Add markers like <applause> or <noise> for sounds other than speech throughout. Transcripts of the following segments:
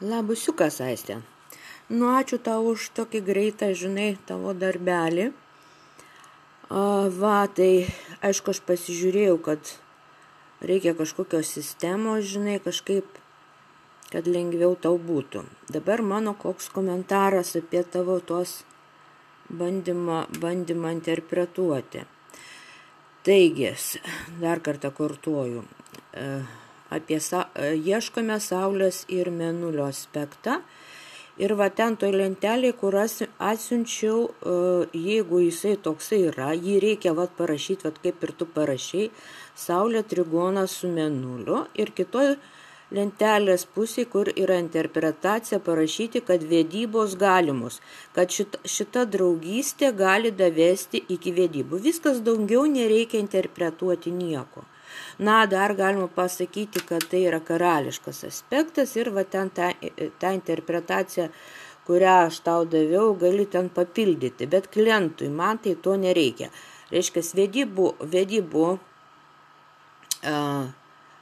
Labusiukas, Aistė. Nu, ačiū tau už tokį greitą, žinai, tavo darbelį. Va, tai aišku, aš pasižiūrėjau, kad reikia kažkokios sistemos, žinai, kažkaip, kad lengviau tau būtų. Dabar mano koks komentaras apie tavo tuos bandymą, bandymą interpretuoti. Taigi, dar kartą kartuoju. E, apie sa, e, ieškome Saulės ir Menulio aspektą. Ir va ten toj lentelėje, kur atsiunčiau, e, jeigu jisai toksai yra, jį reikia va parašyti, va kaip ir tu parašiai, Saulė trigonas su Menuliu. Ir kitoj lentelės pusėje, kur yra interpretacija, parašyti, kad vedybos galimos, kad šita, šita draugystė gali davesti iki vedybų. Viskas daugiau nereikia interpretuoti nieko. Na, dar galima pasakyti, kad tai yra karališkas aspektas ir va ten ta, ta interpretacija, kurią aš tau daviau, gali ten papildyti, bet klientui man tai to nereikia. Reiškia, vedybų, vedybų uh,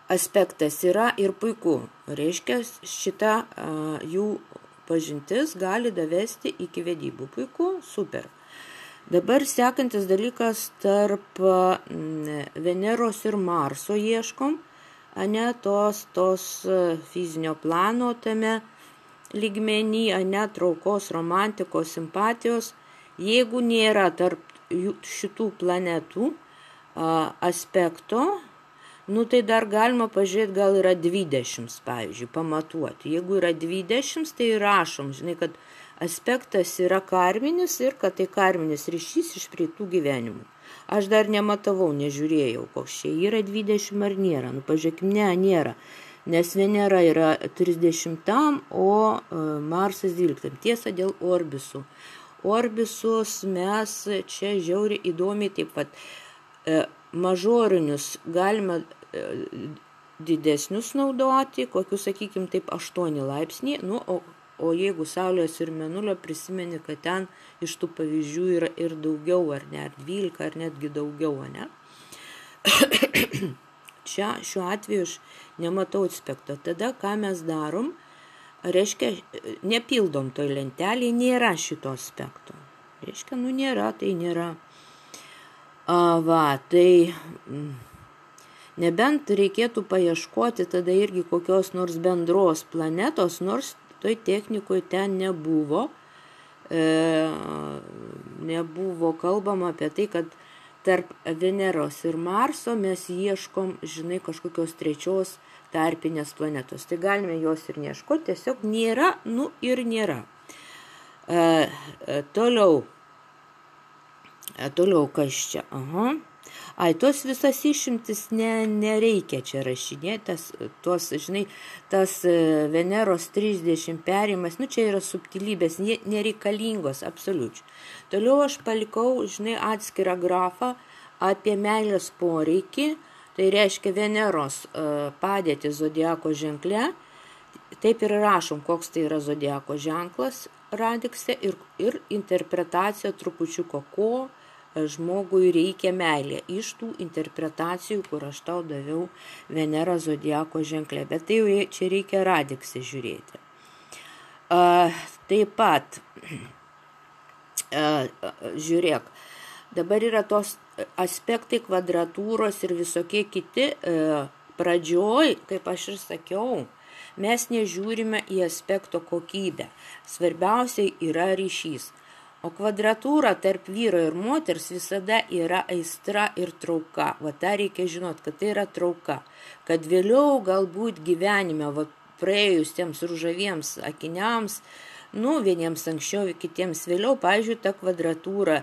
aspektas yra ir puiku. Reiškia, šita uh, jų pažintis gali davesti iki vedybų. Puiku, super. Dabar sekantis dalykas tarp Veneros ir Marso ieškom, ane tos, tos fizinio plano tame lygmenį, ane traukos, romantikos, simpatijos. Jeigu nėra tarp šitų planetų aspekto, nu tai dar galima pažiūrėti, gal yra 20, pavyzdžiui, pamatuoti. Jeigu yra 20, tai rašom, žinai, kad aspektas yra karminis ir kad tai karminis ryšys iš prietų gyvenimų. Aš dar nematavau, nežiūrėjau, koks čia yra 20 ar nėra. Nu, pažiūrėkime, ne, nėra. Nes Venera yra 30, o e, Marsas 12. Tiesa dėl orbisų. Orbisus mes čia žiauri įdomiai taip pat e, mažorinius galima e, didesnius naudoti, kokius, sakykime, taip 8 laipsniai, nu, o O jeigu Saulės ir Menulio prisimeni, kad ten iš tų pavyzdžių yra ir daugiau, ar ne, ar 12, ar netgi daugiau, ne? <coughs> Čia šiuo atveju aš nematau aspekto. Tada ką mes darom, reiškia, nepildom toj lentelėje, nėra šito aspekto. Reiškia, nu nėra, tai nėra. A, va, tai mm, nebent reikėtų paieškoti tada irgi kokios nors bendros planetos, nors toj technikoj ten nebuvo, e, nebuvo kalbama apie tai, kad tarp Veneros ir Marso mes ieškom, žinai, kažkokios trečios tarpinės planetos. Tai galime jos ir neieškoti, tiesiog nėra, nu ir nėra. E, e, toliau, e, toliau kas čia? Aha. Ai, tos visas išimtis ne, nereikia čia rašinėti, tas, tos, žinai, tas e, Veneros 30 perimas, nu čia yra subtilybės, nereikalingos, absoliučiai. Toliau aš palikau, žinai, atskirą grafą apie meilės poreikį, tai reiškia Veneros e, padėti zodiako ženkle, taip ir rašom, koks tai yra zodiako ženklas radikse ir, ir interpretacija trupučiuko ko žmogui reikia meilė iš tų interpretacijų, kur aš tau daviau Venera zodiako ženklė. Bet tai jau čia reikia radiksį žiūrėti. A, taip pat, a, žiūrėk, dabar yra tos aspektai kvadratūros ir visokie kiti. A, pradžioj, kaip aš ir sakiau, mes nežiūrime į aspekto kokybę. Svarbiausia yra ryšys. O kvadratūra tarp vyro ir moters visada yra aistra ir trauka. Va tą reikia žinot, kad tai yra trauka. Kad vėliau galbūt gyvenime, va praėjus tiems ružaviems akiniams, nu, vieniems anksčiau, kitiems vėliau, pažiūrėjau, ta kvadratūra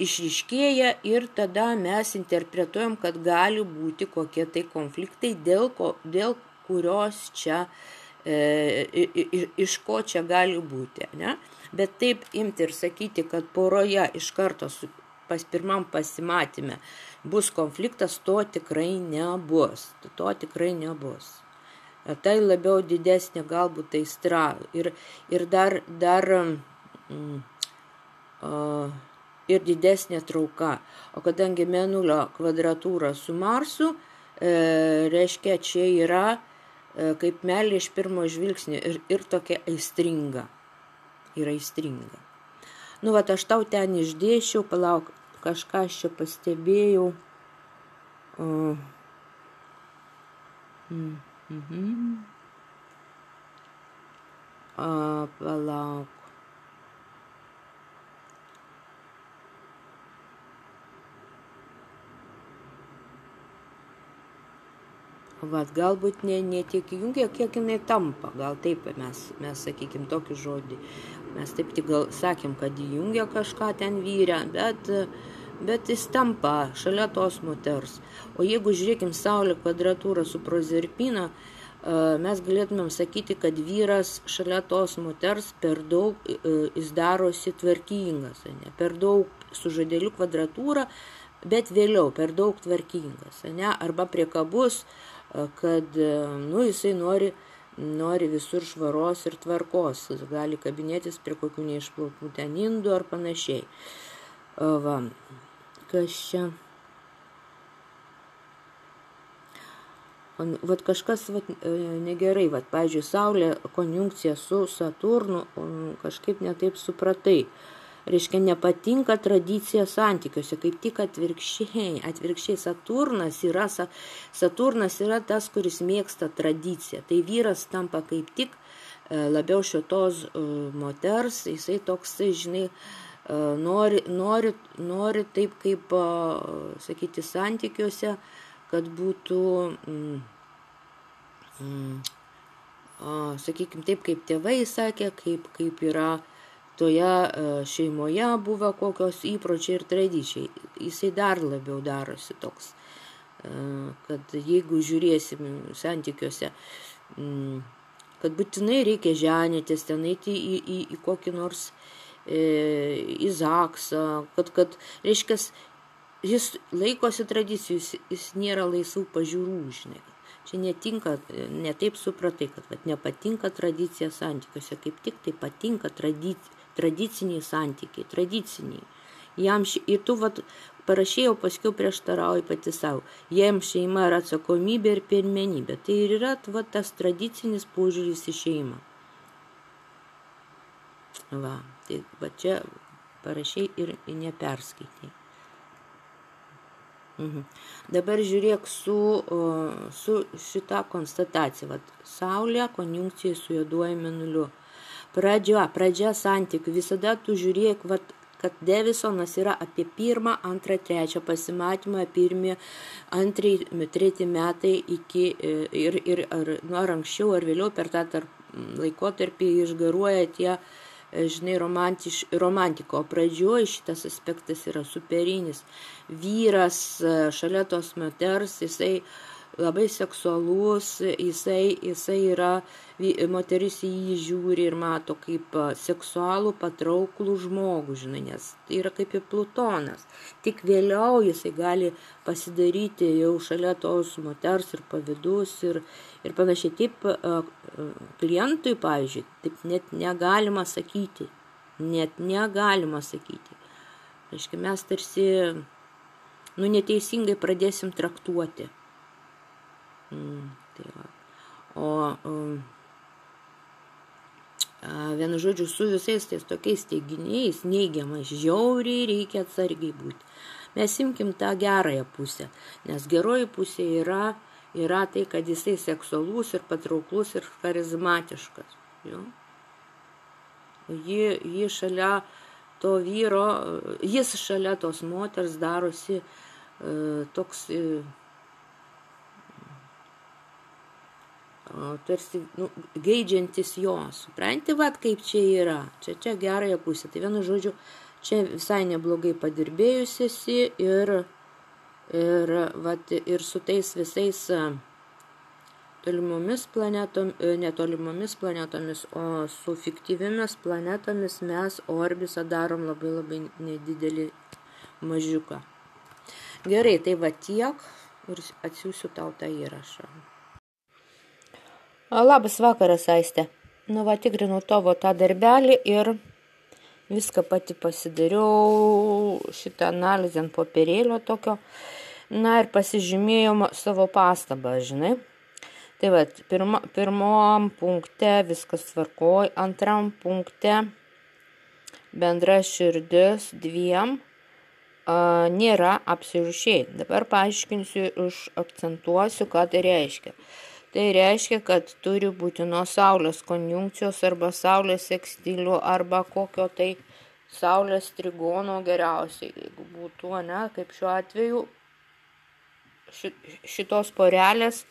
išriškėja ir tada mes interpretuojam, kad gali būti kokie tai konfliktai, dėl, ko, dėl kurios čia, e, iš ko čia gali būti. Ne? Bet taip imti ir sakyti, kad poroje iš karto su, pas pirmam pasimatymė bus konfliktas, to tikrai nebus. To tikrai nebus. Tai labiau didesnė galbūt aistra ir, ir dar, dar mm, uh, ir didesnė trauka. O kadangi menulio kvadratūra su Marsu, e, reiškia, čia yra e, kaip melė iš pirmo žvilgsnio ir, ir tokia aistringa. Ir aistringa. Nu, va, aš tau ten išdėšiau, palauk, kažką aš čia pastebėjau. Uh. Mm -hmm. A, palauk. Vat, galbūt ne, ne tiek įjungia, kiek jinai tampa. Gal taip mes, mes sakykim, tokį žodį. Mes taip tik gal sakėm, kad įjungia kažką ten vyrę, bet, bet jis tampa šalia tos moters. O jeigu žiūrėkim Saulė kvadratūrą su prozerpina, mes galėtumėm sakyti, kad vyras šalia tos moters per daug jis darosi tvarkingas, ne? per daug su žodeliu kvadratūra, bet vėliau per daug tvarkingas, ne? arba priekabus, kabus kad nu, jisai nori, nori visur švaros ir tvarkos, gali kabinėtis prie kokių neišplautų ten indų ar panašiai. Va, kas čia? Vat kažkas vat, e, negerai, vat, pavyzdžiui, Saulė konjunkcija su Saturnu kažkaip netaip supratai reiškia nepatinka tradicija santykiuose, kaip tik atvirkščiai, atvirkščiai Saturnas yra, Saturnas yra tas, kuris mėgsta tradiciją. Tai vyras tampa kaip tik e, labiau šitos e, moters, jisai toks, žinai, e, nori, nori, nori taip kaip, sakyti, santykiuose, kad būtų, mm, mm, sakykime, taip kaip tėvai sakė, kaip, kaip yra toje e, šeimoje buvę kokios įpročiai ir tradičiai. Jisai dar labiau darosi toks, e, kad jeigu žiūrėsim santykiuose, kad būtinai reikia ženytis, ten eiti į, į, į kokį nors e, į Zaksą, kad, kad reiškia, jis laikosi tradicijų, jis, jis nėra laisvų pažiūrų, žinai. Čia netinka, ne taip supratai, kad vat, nepatinka tradicija santykiuose, kaip tik tai patinka tradicija tradiciniai santykiai, tradiciniai. Jam ši, ir tu vat, parašėjau, paskui prieštarauji pati savo. Jiem šeima yra atsakomybė ir pirmenybė. Tai ir yra vat, tas tradicinis požiūris į šeimą. Va, tai va čia parašiai ir neperskaitai. Mhm. Dabar žiūrėk su, su šita konstatacija. Vat, Saulė konjunkcija su juoduoju menuliu pradžia, pradžia santykių. Visada tu žiūrėk, vat, kad Devisonas yra apie pirmą, antrą, trečią pasimatymą, pirmie, antrai, treti metai iki ir, ir ar, nu, ar anksčiau, ar vėliau per tą tarp, laikotarpį išgaruoja tie, žinai, romantiš, romantiko. Pradžioje šitas aspektas yra superinis. Vyras šalia tos moters, jisai labai seksualus, jisai, jisai yra, moteris į jį žiūri ir mato kaip seksualų patrauklų žmogų, žinai, nes tai yra kaip ir Plutonas. Tik vėliau jisai gali pasidaryti jau šalia tos moters ir pavydus ir, ir panašiai. Taip klientui, pavyzdžiui, taip net negalima sakyti. Net negalima sakyti. Reiškia, mes tarsi, nu, neteisingai pradėsim traktuoti. Mm, tai va. O um, vienu žodžiu, su visais tais tokiais teiginiais neigiamais žiauriai reikia atsargiai būti. Mes imkim tą gerąją pusę, nes geroji pusė yra, yra tai, kad jisai seksualus ir patrauklus ir charizmatiškas. Jo? Ji, ji šalia to vyro, jis šalia tos moters darosi uh, toks uh, tarsi nu, geidžiantis jo, supranti, vad kaip čia yra, čia čia gerąją pusę. Tai vienu žodžiu, čia visai neblogai padirbėjus esi ir, ir, vat, ir su tais visais tolimomis planetom, e, netolimomis planetomis, o su fiktyvimis planetomis mes orbisą darom labai labai nedidelį mažiuką. Gerai, tai va tiek ir atsiųsiu tau tą įrašą. Labas vakaras, Aiste. Nu, va, tikrinau tavo tą darbelį ir viską pati pasidariau, šitą analizę ant popierėlio tokio. Na ir pasižymėjau savo pastabą, žinai. Tai va, pirma, pirmom punkte viskas tvarkoj, antram punkte bendra širdis dviem a, nėra absoliučiai. Dabar paaiškinsiu, užakcentuosiu, ką tai reiškia. Tai reiškia, kad turi būti nuo Saulės konjunkcijos arba Saulės sekstilių arba kokio tai Saulės trigono geriausiai, jeigu būtų, ne, kaip šiuo atveju šitos porelės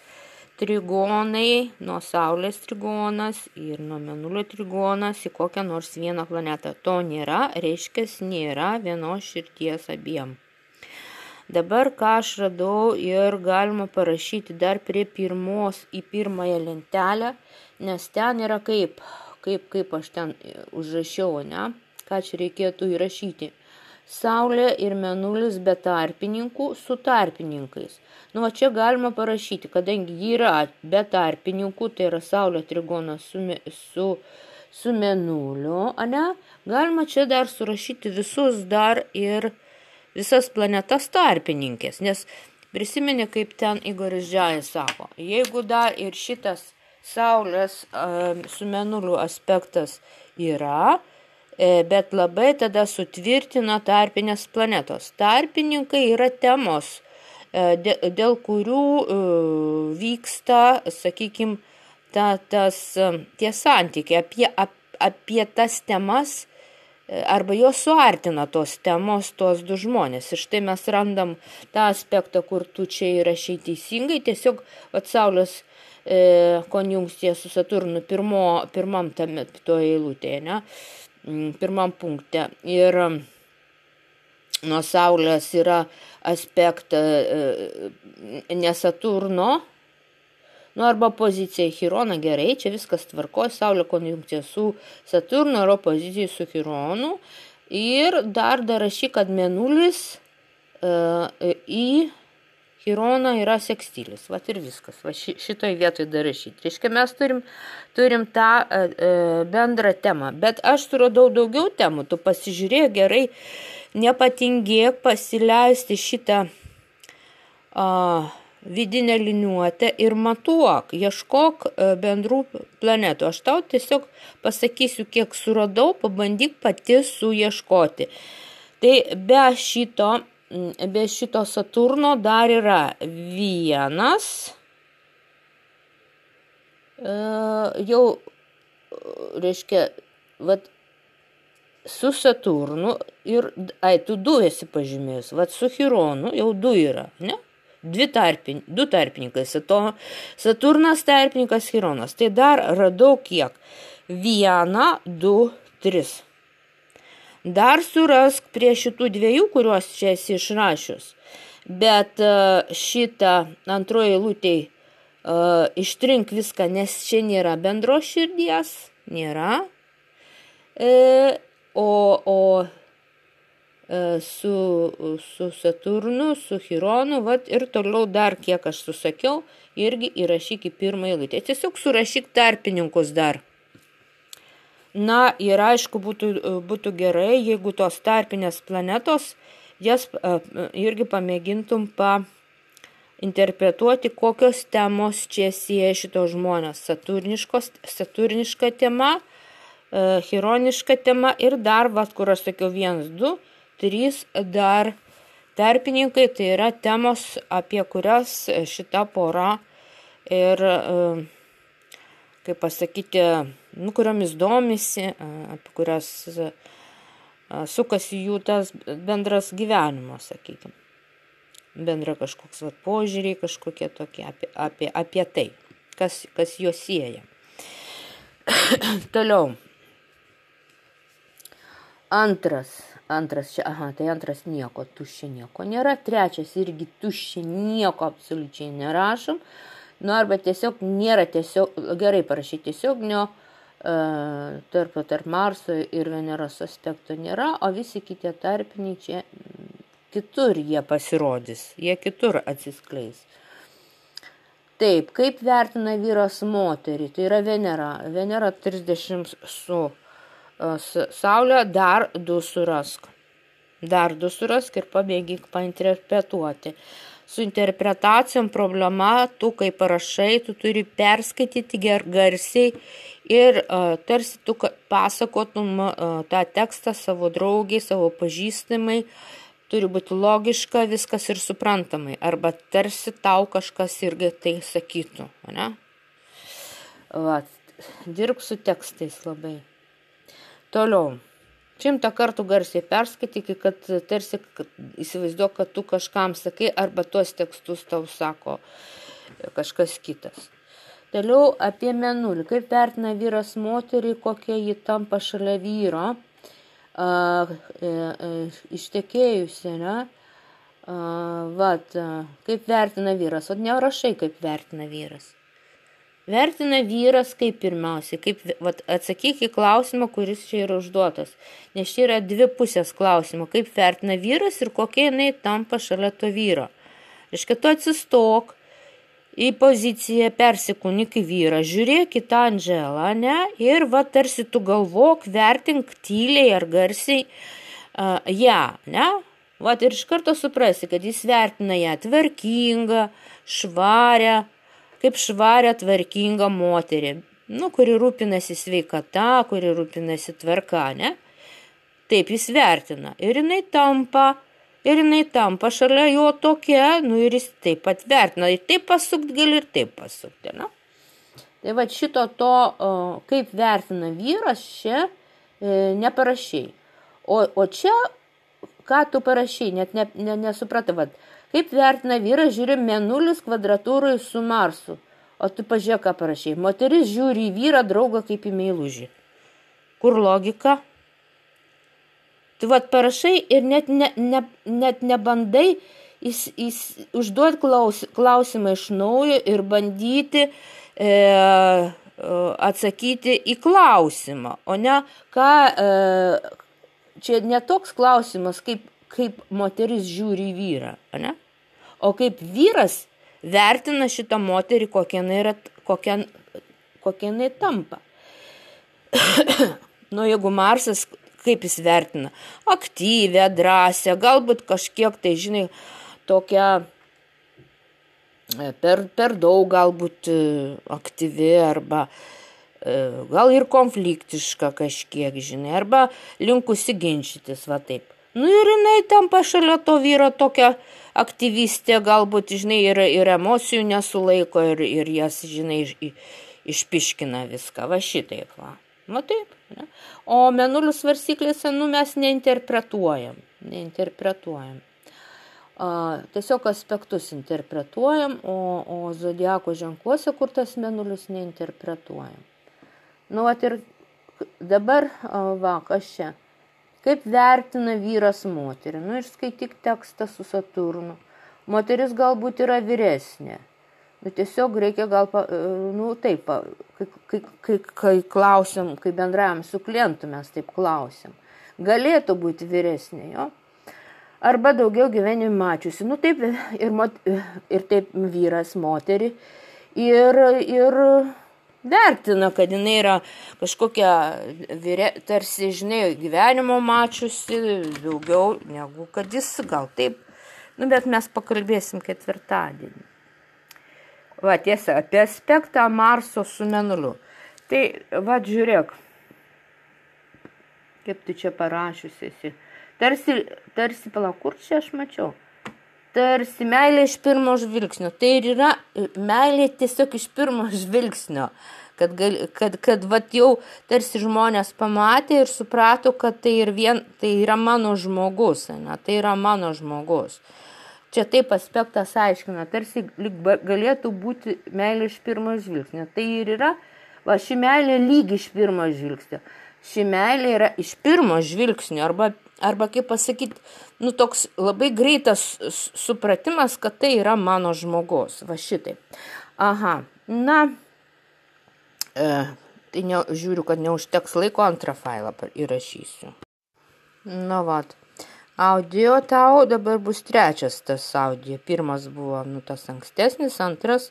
trigonai, nuo Saulės trigonas ir nuo Menulio trigonas į kokią nors vieną planetą. To nėra, reiškia, nėra vienos širties abiem. Dabar ką aš radau ir galima parašyti dar prie pirmos į pirmąją lentelę, nes ten yra kaip, kaip, kaip aš ten užrašiau, ne, ką čia reikėtų įrašyti. Saulė ir menulis be tarpininkų su tarpininkais. Nu, va čia galima parašyti, kadangi ji yra be tarpininkų, tai yra Saulė trigonas su, su, su menuliu, ane? Galima čia dar surašyti visus dar ir visas planetas tarpininkės, nes prisiminė, kaip ten Igoris Džiajas sako, jeigu dar ir šitas Saulės uh, su menuliu aspektas yra, E, bet labai tada sutvirtina tarpinės planetos. Tarpininkai yra temos, e, dėl kurių e, vyksta, sakykime, ta, tas, tie santykiai apie, ap, apie tas temas arba jos suartina tos temos, tos du žmonės. Ir štai mes randam tą aspektą, kur tu čia įrašai teisingai, tiesiog vat, Saulės e, konjunkcija su Saturnu pirmo, pirmam tame toje eilutėje. Ne? Mm, pirmam punkte. Ir mm, nuo Saulės yra aspektą e, ne Saturno, nu arba pozicija Chironą gerai, čia viskas tvarkoja, Saulė konjunkcija su Saturnu, yra pozicija su Chironu. Ir dar dar rašy, kad menulis uh, į Hirona yra sekstilis, va ir viskas, va ši, šitoj vietoj dar rašyti. Reiškia, mes turim, turim tą e, e, bendrą temą, bet aš suradau daugiau temų, tu pasižiūrėk gerai, nepatingėk pasileisti šitą a, vidinę liniuotę ir matuok, ieškok e, bendrų planetų. Aš tau tiesiog pasakysiu, kiek suradau, pabandyk pati suieškoti. Tai be šito be šito Saturno dar yra vienas, e, jau, reiškia, vat, su Saturnu ir, ai, tu du esi pažymėjus, vat su Chironu jau du yra, ne? Dvi tarpin, du tarpininkai, Saturnas tarpininkas, Chironas. Tai dar radau kiek? Vieną, du, tris. Dar surask prie šitų dviejų, kuriuos čia esi išrašius. Bet e, šitą antroji eilutėj uh, ištrink viską, nes čia nėra bendros širdies, nėra. E, o o e, su, su Saturnu, su Chironu, vat, ir toliau dar, kiek aš susakiau, irgi įrašyk į pirmą eilutę. Tiesiog surašyk tarpininkus dar. Na ir aišku, būtų, būtų gerai, jeigu tos tarpinės planetos, jas e, irgi pamėgintum pa interpretuoti, kokios temos čia sieja šitos žmonės. Saturniška tema, e, chironiška tema ir dar, va, kur aš sakiau, vienas, du, trys, dar tarpininkai, tai yra temos, apie kurias šita pora ir uh, kaip pasakyti, nu, kuriomis domisi, apie kurias sukasi jų tas bendras gyvenimas, sakykime. Bendra kažkoks vat, požiūriai, kažkokie tokie apie, apie, apie tai, kas, kas juos sieja. <coughs> Toliau. Antras, antras čia, aha, tai antras nieko, tuščia nieko nėra. Trečias irgi tuščia nieko absoliučiai nerašom. Nu, arba tiesiog nėra tiesiog, gerai parašyti tiesioginio e, tarp, tarp Marso ir Veneros aspekto nėra, o visi kiti tarpiniai čia kitur jie pasirodys, jie kitur atsiskleis. Taip, kaip vertina vyras moterį, tai yra Venera. Venera 30 su Saulė, dar du surask. Dar du surask ir pabėgyk painterpretuoti. su interpretacijom problema, tu kai parašai, tu turi perskaityti garsiai ir uh, tarsi tu pasakotum uh, tą tekstą savo draugiai, savo pažįstamai, turi būti logiška viskas ir suprantamai, arba tarsi tau kažkas irgi tai sakytų, ne? Va, dirbk su tekstais labai. Toliau. Šimtą kartų garsiai perskaityk, kad tarsi įsivaizduok, kad tu kažkam sakai arba tuos tekstus tau sako kažkas kitas. Toliau apie menulį. Kaip vertina vyras moterį, kokia ji tampa šalia vyro, a, e, e, ištekėjusi, ne? A, vat, a, kaip vertina vyras, o nerašai, kaip vertina vyras. Vertina vyras kaip pirmiausia, kaip vat, atsakyk į klausimą, kuris čia yra užduotas. Nes čia yra dvi pusės klausimo, kaip vertina vyras ir kokia jinai tampa šalia to vyro. Reiškia, tu atsistok į poziciją, persikūnik į vyrą, žiūrėk į tą Andželą, ne, ir va tarsi tu galvok, vertink tyliai ar garsiai uh, ją, ja, ne, va ir iš karto suprasi, kad jis vertina ją tvarkingą, švarę, kaip švarę tvarkingą moterį, nu, kuri rūpinasi sveikata, kuri rūpinasi tvarka, ne? Taip jis vertina. Ir jinai tampa, ir jinai tampa šalia jo tokia, nu ir jis taip pat vertina. Ir taip pasukti gali ir taip pasukti, ne? Tai va šito to, kaip vertina vyras, čia e, neparašiai. O, o čia, ką tu parašiai, net ne, ne, nesupratai, vad, Kaip vertina vyras, žiūri menulis kvadratūrai su Marsu. O tu pažiūrėk, ką parašiai. Moteris žiūri į vyrą draugą kaip į meilužį. Kur logika? Tu vat parašai ir net, ne, ne, net nebandai jis, jis, užduoti klaus, klausimą iš naujo ir bandyti e, e, atsakyti į klausimą. O ne ką, e, čia netoks klausimas, kaip kaip moteris žiūri į vyrą, ne? O kaip vyras vertina šitą moterį, kokia jinai, yra, kokia, kokia jinai tampa. <coughs> nu, jeigu Marsas, kaip jis vertina? Aktyvę, drąsią, galbūt kažkiek tai, žinai, tokia e, per, per daug galbūt e, aktyvi arba e, gal ir konfliktiška kažkiek, žinai, arba linkusi ginčytis, va taip. Nu ir jinai tampa šalia to vyro tokia aktyvistė, galbūt, žinai, ir, ir emocijų nesulaiko ir, ir jas, žinai, iš, išpiškina viską. Va šitaip, va. Va taip. Ne? O menulių svarstyklėse, nu, mes neinterpretuojam. Neinterpretuojam. A, tiesiog aspektus interpretuojam, o, o zodiako ženkluose, kur tas menulius neinterpretuojam. Nu, va ir dabar, va, kas čia. Kaip vertina vyras moterį? Nu ir skaityk tekstą su Saturnu. Moteris galbūt yra vyresnė. Bet tiesiog reikia gal, pa, nu taip, kai, kai, kai, kai klausim, kai bendrajam su klientu mes taip klausim. Galėtų būti vyresnė, jo. Arba daugiau gyvenime mačiusi. Nu taip, ir, mot, ir taip vyras moterį. Ir, ir vertina, kad jinai yra kažkokia, vyre, tarsi, žinai, gyvenimo mačiusi daugiau negu kad jis gal taip. Nu, bet mes pakalbėsim ketvirtadienį. Va, tiesa, apie aspektą Marso su menuliu. Tai, va, žiūrėk, kaip tu čia parašiusi esi. Tarsi, tarsi, palauk, kur čia aš mačiau? Tarsi meilė iš pirmo žvilgsnio. Tai ir yra meilė tiesiog iš pirmo žvilgsnio. Kad, gal, kad, kad vat jau tarsi žmonės pamatė ir suprato, kad tai, ir vien, tai yra mano žmogus, ne, tai yra mano žmogus. Čia taip aspektas aiškina, tarsi galėtų būti meilė iš pirmo žvilgsnio. Tai ir yra, va ši meilė lygi iš pirmo žvilgsnio. Ši meilė yra iš pirmo žvilgsnio arba arba kaip pasakyti, nu toks labai greitas supratimas, kad tai yra mano žmogus, va šitai. Aha, na, e, tai ne, žiūriu, kad neužteks laiko, antrą failą įrašysiu. Na, vat. Audio tau dabar bus trečias tas audio. Pirmas buvo, nu, tas ankstesnis, antras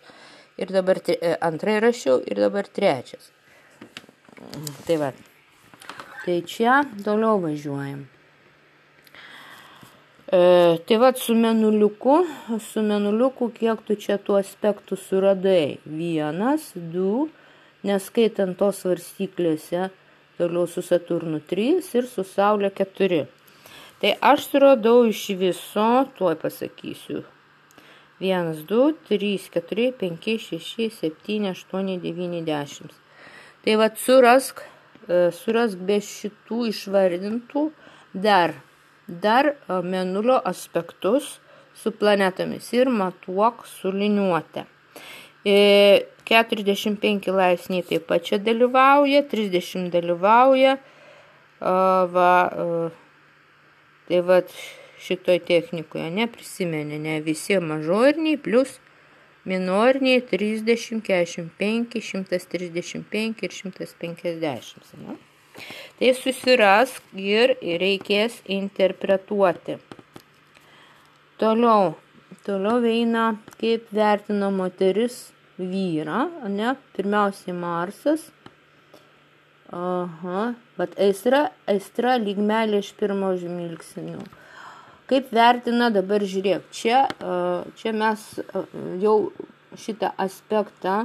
ir dabar, e, antrą įrašiau ir dabar trečias. Tai va. Tai čia toliau važiuojam. E, tai vad su menuliuku, su menuliuku, kiek tu čia tų aspektų suradai? Vienas, du, neskaitant tos svarstyklėse, toliau su Saturnu 3 ir su Saulė 4. Tai aš suradau iš viso, tuoj pasakysiu. 1, 2, 3, 4, 5, 6, 7, 8, 9, 10. Tai vad surask, e, surask be šitų išvardintų dar, dar e, menulio aspektus su planetomis ir matuok su liniuote. 45 laipsniai taip pat čia dalyvauja, 30 dalyvauja. Va, tai va šitoj technikoje neprisimenė, ne visi mažoriniai plus minoriniai 30, 45, 135 ir 150. Ne? Tai susirask ir reikės interpretuoti. Toliau, toliau eina, kaip vertina moteris vyrą, ne? Pirmiausiai Marsas. Aha, bet aistra, aistra lyg meilė iš pirmo žvilgsnio. Kaip vertina dabar žiūrėk, čia, čia mes jau šitą aspektą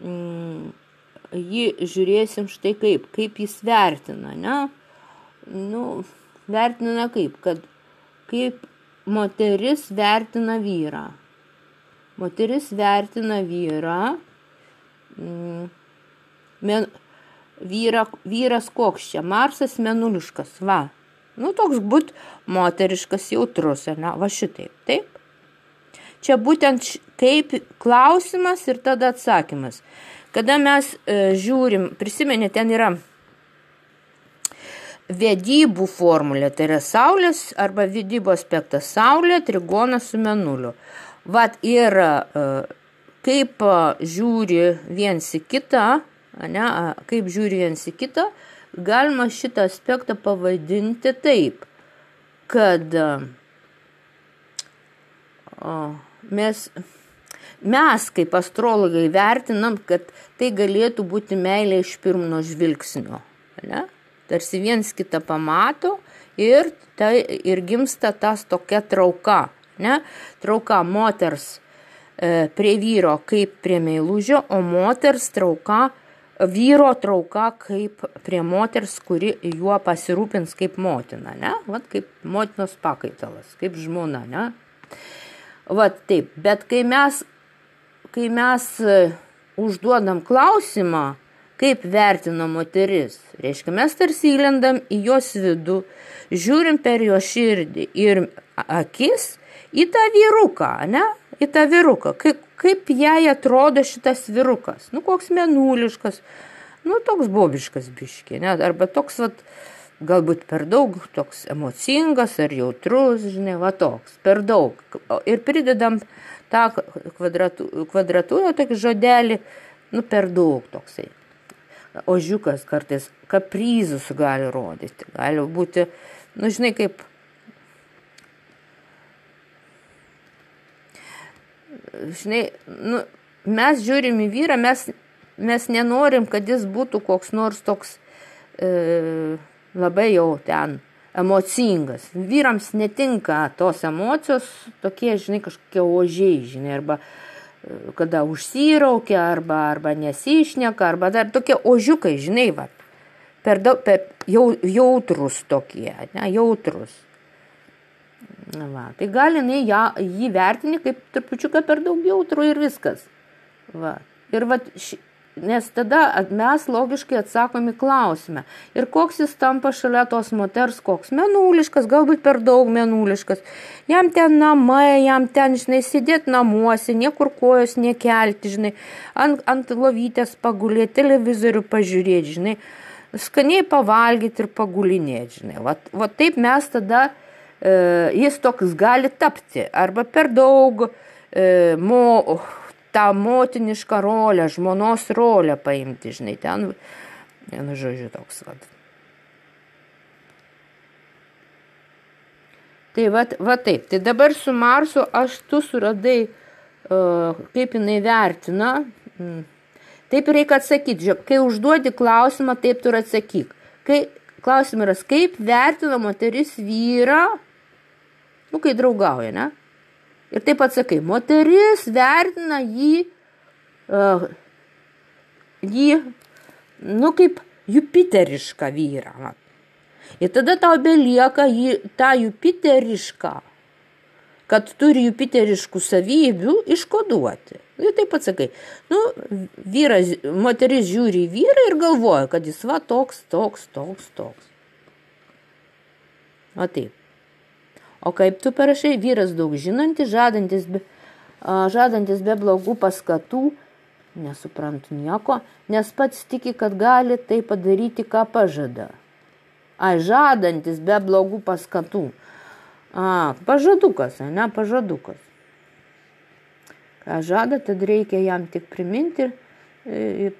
mm, jį žiūrėsim štai kaip, kaip jis vertina, ne? Nu, vertina kaip, kad kaip moteris vertina vyrą. Moteris vertina vyrą. Mm, men, vyra, vyras koks čia? Marsas menuliškas, va. Nu, toks būt moteriškas jautrus, ar ne? Va šitaip, taip. Čia būtent kaip klausimas ir tada atsakymas. Kada mes e, žiūrim, prisimenė, ten yra vedybų formulė, tai yra Saulės arba vedybų aspektas Saulė, trigonas su menuliu. Vat ir e, kaip e, žiūri viens į kitą, ne, kaip žiūri viens į kitą, galima šitą aspektą pavadinti taip, kad e, o, mes, mes kaip astrologai vertinam, kad tai galėtų būti meilė iš pirmo žvilgsnio. Ne? Tarsi viens kitą pamato ir, tai, ir gimsta tas tokia trauka ne? Trauka moters e, prie vyro kaip prie meilužio, o moters trauka, vyro trauka kaip prie moters, kuri juo pasirūpins kaip motina, ne? Vat kaip motinos pakaitalas, kaip žmona, ne? Vat taip, bet kai mes, kai mes e, užduodam klausimą, kaip vertina moteris, reiškia, mes tarsi įlendam į jos vidų, žiūrim per jo širdį ir akis į tą vyruką, ne? Į tą vyruką. Kaip, kaip jai atrodo šitas vyrukas. Nu, koks menuliškas. Nu, toks bobiškas biški, ne? Arba toks, vat, galbūt per daug, toks emocingas ar jautrus, žinai, va toks, per daug. Ir pridedam tą kvadratu, kvadratūrą, tokį žodelį, nu, per daug toksai. Ožiukas kartais kapryzus gali rodyti, gali būti, nu, žinai, kaip žinai, nu, mes žiūrim į vyrą, mes, mes nenorim, kad jis būtų koks nors toks e, labai jau ten emocingas. Vyrams netinka tos emocijos, tokie, žinai, kažkokie ožiai, žinai, arba e, kada užsiraukia, arba, arba nesišneka, arba dar tokie ožiukai, žinai, va. Per daug, per jau, jautrus tokie, ne, jautrus. Va, tai gali jinai ją, jį vertini kaip trupučiuką per daug jautrų ir viskas. Va. Ir va, ši, nes tada mes logiškai atsakomi klausime. Ir koks jis tampa šalia tos moters, koks menuliškas, galbūt per daug menuliškas. Jam ten namai, jam ten, žinai, sėdėti namuose, niekur kojos nekelti, žinai, ant, ant lovytės pagulėti, televizorių pažiūrėti, žinai, skaniai pavalgyti ir pagulinėti, žinai. Va, va taip mes tada E, jis toks gali tapti arba per daug e, mo, tą motinišką rolę, žmonos rolę paimti, žinai, ten, vienu žodžiu, toks vad. Tai va, va taip, tai dabar su Marsu aš tu suradai, uh, kaip jinai vertina. Mm. Taip reikia atsakyti, žiūrėk, kai užduodi klausimą, taip tu ir atsakyk. Kai klausimas yra, kaip vertina moteris vyrą, Nu, kai draugauja, ne? Ir taip atsakai, moteris vertina jį, uh, jį, nu, kaip jupiterišką vyrą. Va. Ir tada tau belieka jį, tą jupiterišką, kad turi jupiteriškų savybių, iškoduoti. Ir taip atsakai, nu, vyras, moteris žiūri į vyrą ir galvoja, kad jis va toks, toks, toks, toks. O taip. O kaip tu parašai, vyras daug žinantis, žadantis be, žadantis be blogų paskatų, nesuprantu nieko, nes pats tiki, kad gali tai padaryti, ką pažada. Ai, žadantis be blogų paskatų. A, pažadukas, ne, pažadukas. Ką žada, tad reikia jam tik priminti ir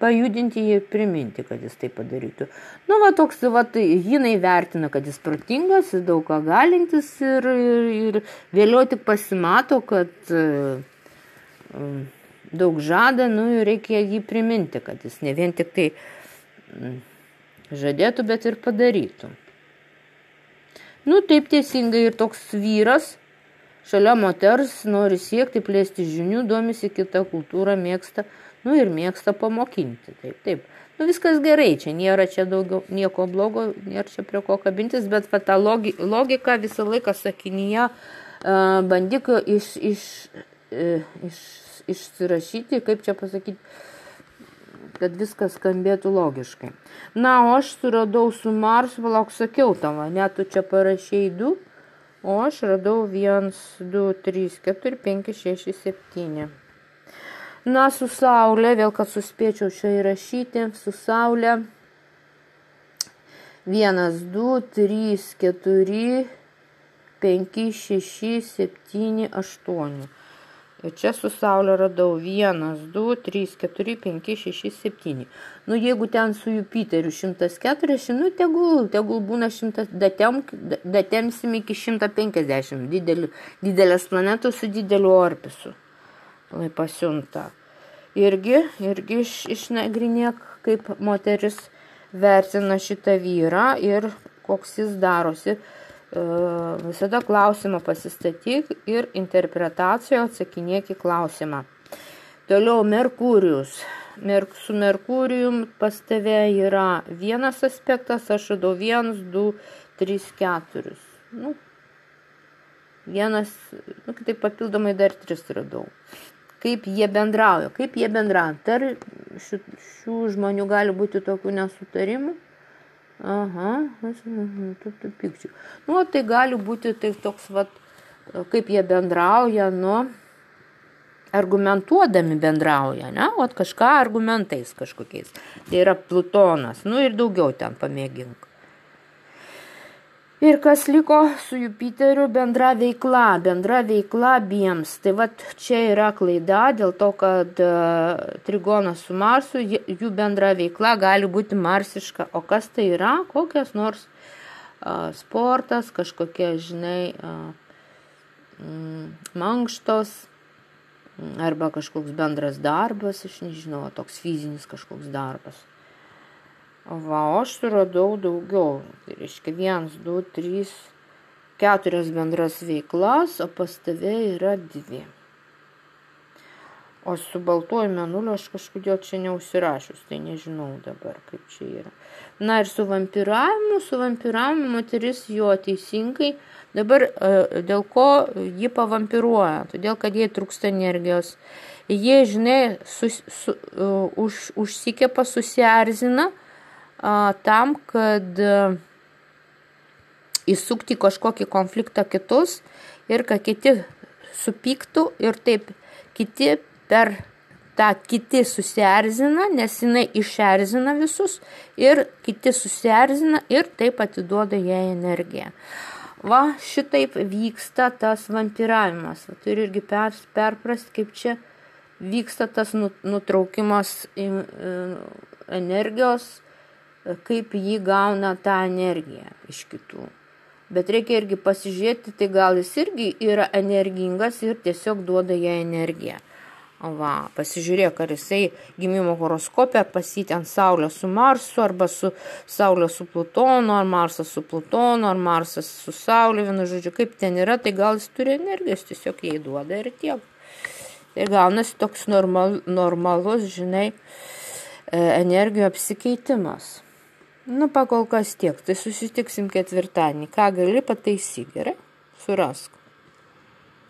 pajudinti jį ir priminti, kad jis tai padarytų. Nu, va, toks, va, tai jinai vertina, kad jis protingas, daug ką galintis ir, ir, ir vėliau tik pasimato, kad daug žada, nu, ir reikia jį priminti, kad jis ne vien tik tai žadėtų, bet ir padarytų. Nu, taip teisingai ir toks vyras šalia moters nori siekti plėsti žinių, domisi kitą kultūrą, mėgsta nu ir mėgsta pamokinti. Taip, taip. Nu viskas gerai, čia nėra čia daugiau nieko blogo, nėra čia prie ko kabintis, bet va, tą logi, logiką visą laiką sakinyje uh, bandyk iš, iš, uh, iš, išsirašyti, kaip čia pasakyti, kad viskas skambėtų logiškai. Na, o aš suradau su Mars, valauk sakiau tavo, net tu čia parašiai du, o aš radau 1, 2, 3, 4, 5, 6, 7. Na, su saulė, vėl kad suspėčiau čia įrašyti, su saulė. 1, 2, 3, 4, 5, 6, 7, 8. Ir čia su saulė radau 1, 2, 3, 4, 5, 6, 7. Nu, jeigu ten su Jupiteriu 140, nu, tegul, tegul būna 100, datem, datemsim iki 150. Didelį, didelės planetos su dideliu orpisu pasiunta. Irgi, irgi iš, išnagrinėk, kaip moteris vertina šitą vyrą ir koks jis darosi. E, visada klausimą pasistatyk ir interpretacijoje atsakinėk į klausimą. Toliau Merkurijus. Merk, su Merkurijum pas tave yra vienas aspektas, aš radau vienas, du, trys, keturis. Nu, vienas, nu, kitaip papildomai dar tris radau kaip jie bendrauja, kaip jie bendrauja. Tarp šių, šių žmonių gali būti tokių nesutarimų. Aha, tu pykčių. Nu, tai gali būti tai toks, vat, kaip jie bendrauja, nu, argumentuodami bendrauja, ne, o kažką argumentais kažkokiais. Tai yra Plutonas, nu ir daugiau ten pamėgink. Ir kas liko su Jupiteriu bendra veikla, bendra veikla abiems. Tai va čia yra klaida dėl to, kad uh, trigonas su Marsu, jų bendra veikla gali būti marsiška. O kas tai yra? Kokias nors uh, sportas, kažkokie, žinai, uh, mm, mankštos arba kažkoks bendras darbas, aš nežinau, toks fizinis kažkoks darbas. Va, o aš suradau daugiau. Tai reiškia, vienas, du, trys, keturias bendras veiklas, o pas tave yra dvi. O su baltuoju menuliu aš kažkodėl čia neužsirašius, tai nežinau dabar, kaip čia yra. Na ir su vampiravimu, su vampiravimu moteris jo teisingai, dabar e, dėl ko ji pavampiruoja, todėl kad jie trūksta energijos. Jie, žinai, sus, su, uh, už, užsikepa, susierzina, tam, kad e, įsukti kažkokį konfliktą kitus ir kad kiti supyktų ir taip kiti per tą kiti susierzina, nes jinai išerzina visus ir kiti susierzina ir taip atiduoda jai energiją. Va, šitaip vyksta tas vampiravimas. Va, turi irgi per, perprasti, kaip čia vyksta tas nutraukimas e, energijos kaip jį gauna tą energiją iš kitų. Bet reikia irgi pasižiūrėti, tai gal jis irgi yra energingas ir tiesiog duoda ją energiją. Va, pasižiūrėk, ar jisai gimimo horoskopė, pasitė ant Saulės su Marsu, arba su Saulė su Plutonu, ar Marsas su Plutonu, ar Marsas su Saulė, vienu žodžiu, kaip ten yra, tai gal jis turi energijos, tiesiog jai duoda ir tiek. Ir gaunasi toks normal, normalus, žinai, e, energijų apsikeitimas. Nu, pakol kas tiek, tai susitiksim ketvirtadienį. Ką gali pataisyk, gerai? Surask.